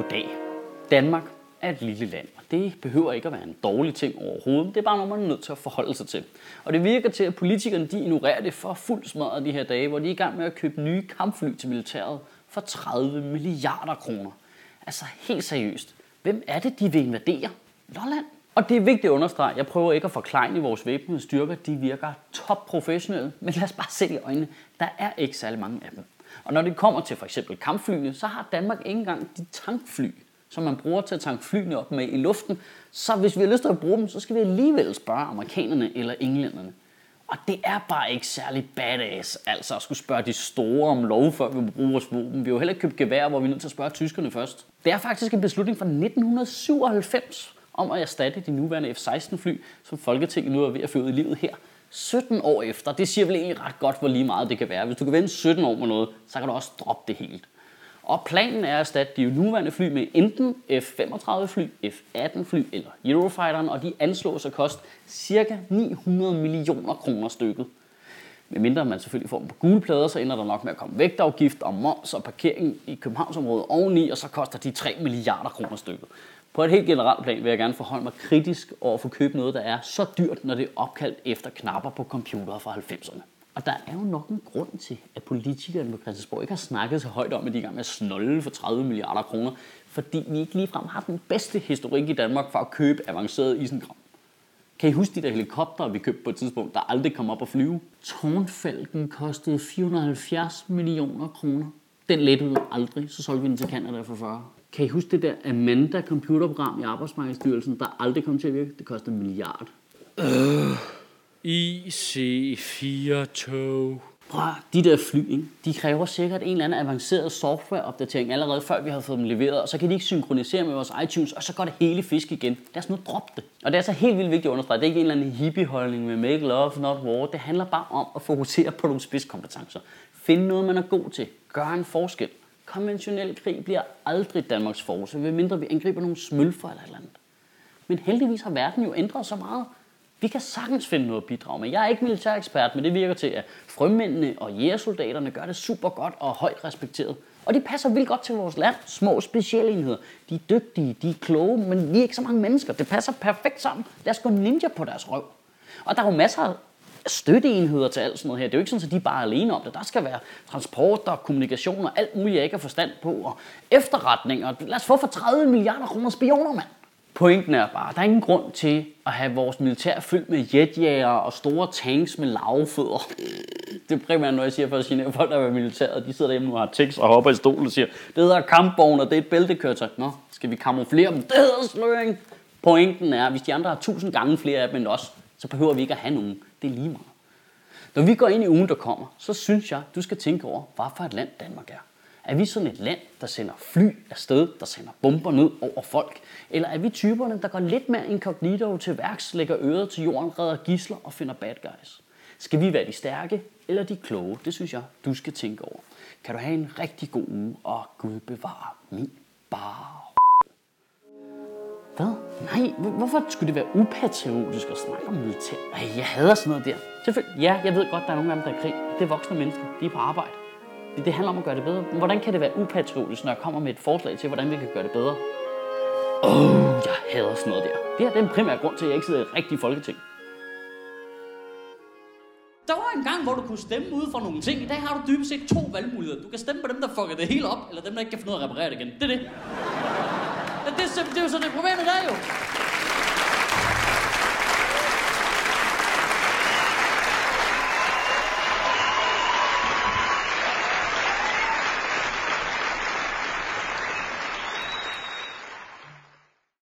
Goddag. Danmark er et lille land, og det behøver ikke at være en dårlig ting overhovedet. Det er bare noget, man er nødt til at forholde sig til. Og det virker til, at politikerne de ignorerer det for fuld smadret de her dage, hvor de er i gang med at købe nye kampfly til militæret for 30 milliarder kroner. Altså helt seriøst. Hvem er det, de vil invadere? Lolland? Og det er vigtigt at understrege, jeg prøver ikke at forklare i vores væbnede styrker, de virker top professionelle, men lad os bare se i øjnene, der er ikke særlig mange af dem. Og når det kommer til for eksempel kampflyene, så har Danmark ikke engang de tankfly, som man bruger til at tanke flyene op med i luften. Så hvis vi har lyst til at bruge dem, så skal vi alligevel spørge amerikanerne eller englænderne. Og det er bare ikke særlig badass, altså at skulle spørge de store om lov, før vi bruger vores våben. Vi har jo heller ikke købt gevær, hvor vi er nødt til at spørge tyskerne først. Det er faktisk en beslutning fra 1997 om at erstatte de nuværende F-16-fly, som Folketinget nu er ved at føre i livet her. 17 år efter, det siger vel egentlig ret godt, hvor lige meget det kan være. Hvis du kan vente 17 år med noget, så kan du også droppe det helt. Og planen er at erstatte de nuværende fly med enten F-35 fly, F-18 fly eller Eurofighteren, og de anslås at koste ca. 900 millioner kroner stykket. Med mindre man selvfølgelig får dem på gule plader, så ender der nok med at komme vægtafgift og moms og parkering i Københavnsområdet oveni, og så koster de 3 milliarder kroner stykket. På et helt generelt plan vil jeg gerne forholde mig kritisk over for at købe noget, der er så dyrt, når det er opkaldt efter knapper på computere fra 90'erne. Og der er jo nok en grund til, at politikerne på Christiansborg ikke har snakket så højt om, at de er i gang med at snolde for 30 milliarder kroner, fordi vi ikke ligefrem har den bedste historik i Danmark for at købe avanceret isenkram. Kan I huske de der helikopter, vi købte på et tidspunkt, der aldrig kom op at flyve? Tårnfalken kostede 470 millioner kroner. Den lettede aldrig, så solgte vi den til Canada for 40. Kan I huske det der Amanda computerprogram i Arbejdsmarkedsstyrelsen, der aldrig kom til at virke? Det kostede en milliard. Øh. IC4-tog. Prøv, de der fly, ikke? de kræver sikkert en eller anden avanceret softwareopdatering allerede før vi har fået dem leveret, og så kan de ikke synkronisere med vores iTunes, og så går det hele fisk igen. Lad os nu droppe det. Og det er så helt vildt vigtigt at understrege, det er ikke en eller anden hippieholdning med make love, not war. Det handler bare om at fokusere på nogle spidskompetencer. Finde noget, man er god til. Gør en forskel. Konventionel krig bliver aldrig Danmarks force, medmindre vi angriber nogle smølfer eller et eller andet. Men heldigvis har verden jo ændret så meget. Vi kan sagtens finde noget at bidrage med. Jeg er ikke militær ekspert, men det virker til, at frømændene og jægersoldaterne gør det super godt og højt respekteret. Og de passer vildt godt til vores land. Små specialenheder. De er dygtige, de er kloge, men vi er ikke så mange mennesker. Det passer perfekt sammen. Lad os gå ninja på deres røv. Og der er jo masser af støtteenheder til alt sådan noget her. Det er jo ikke sådan, at de bare er alene om det. Der skal være transport og kommunikation og alt muligt, jeg ikke har forstand på. Og efterretning. Og Lad os få for 30 milliarder kroner spioner, mand. Pointen er bare, at der er ingen grund til at have vores militær fyldt med jetjager og store tanks med lavfødder. Det er primært noget, jeg siger for at sige, at folk, der er militæret, de sidder derhjemme og har tanks og hopper i stolen og siger, det hedder kampvogn, og det er et bæltekøretøj. Nå, skal vi kamuflere dem? Det hedder sløring. Pointen er, at hvis de andre har tusind gange flere af dem end os, så behøver vi ikke at have nogen. Det er lige meget. Når vi går ind i ugen, der kommer, så synes jeg, du skal tænke over, hvad for et land Danmark er. Er vi sådan et land, der sender fly afsted, der sender bomber ned over folk? Eller er vi typerne, der går lidt mere incognito til værks, lægger øret til jorden, redder gisler og finder bad guys? Skal vi være de stærke eller de kloge? Det synes jeg, du skal tænke over. Kan du have en rigtig god uge, og Gud bevare min bar. Hvad? Nej, hvorfor skulle det være upatriotisk at snakke om militær? Ej, jeg hader sådan noget der. Selvfølgelig, ja, jeg ved godt, der er nogle af dem, der er krig. Det er voksne mennesker. De er på arbejde. Det, det handler om at gøre det bedre. Hvordan kan det være upatriotisk, når jeg kommer med et forslag til, hvordan vi kan gøre det bedre? Åh, oh, jeg hader sådan noget der. Det er den primære grund til, at jeg ikke sidder i et rigtigt folketing. Der var en gang, hvor du kunne stemme ud for nogle ting. I dag har du dybest set to valgmuligheder. Du kan stemme på dem, der fucker det hele op, eller dem, der ikke kan finde ud af at reparere det igen. Det er det. Det, det, det er jo så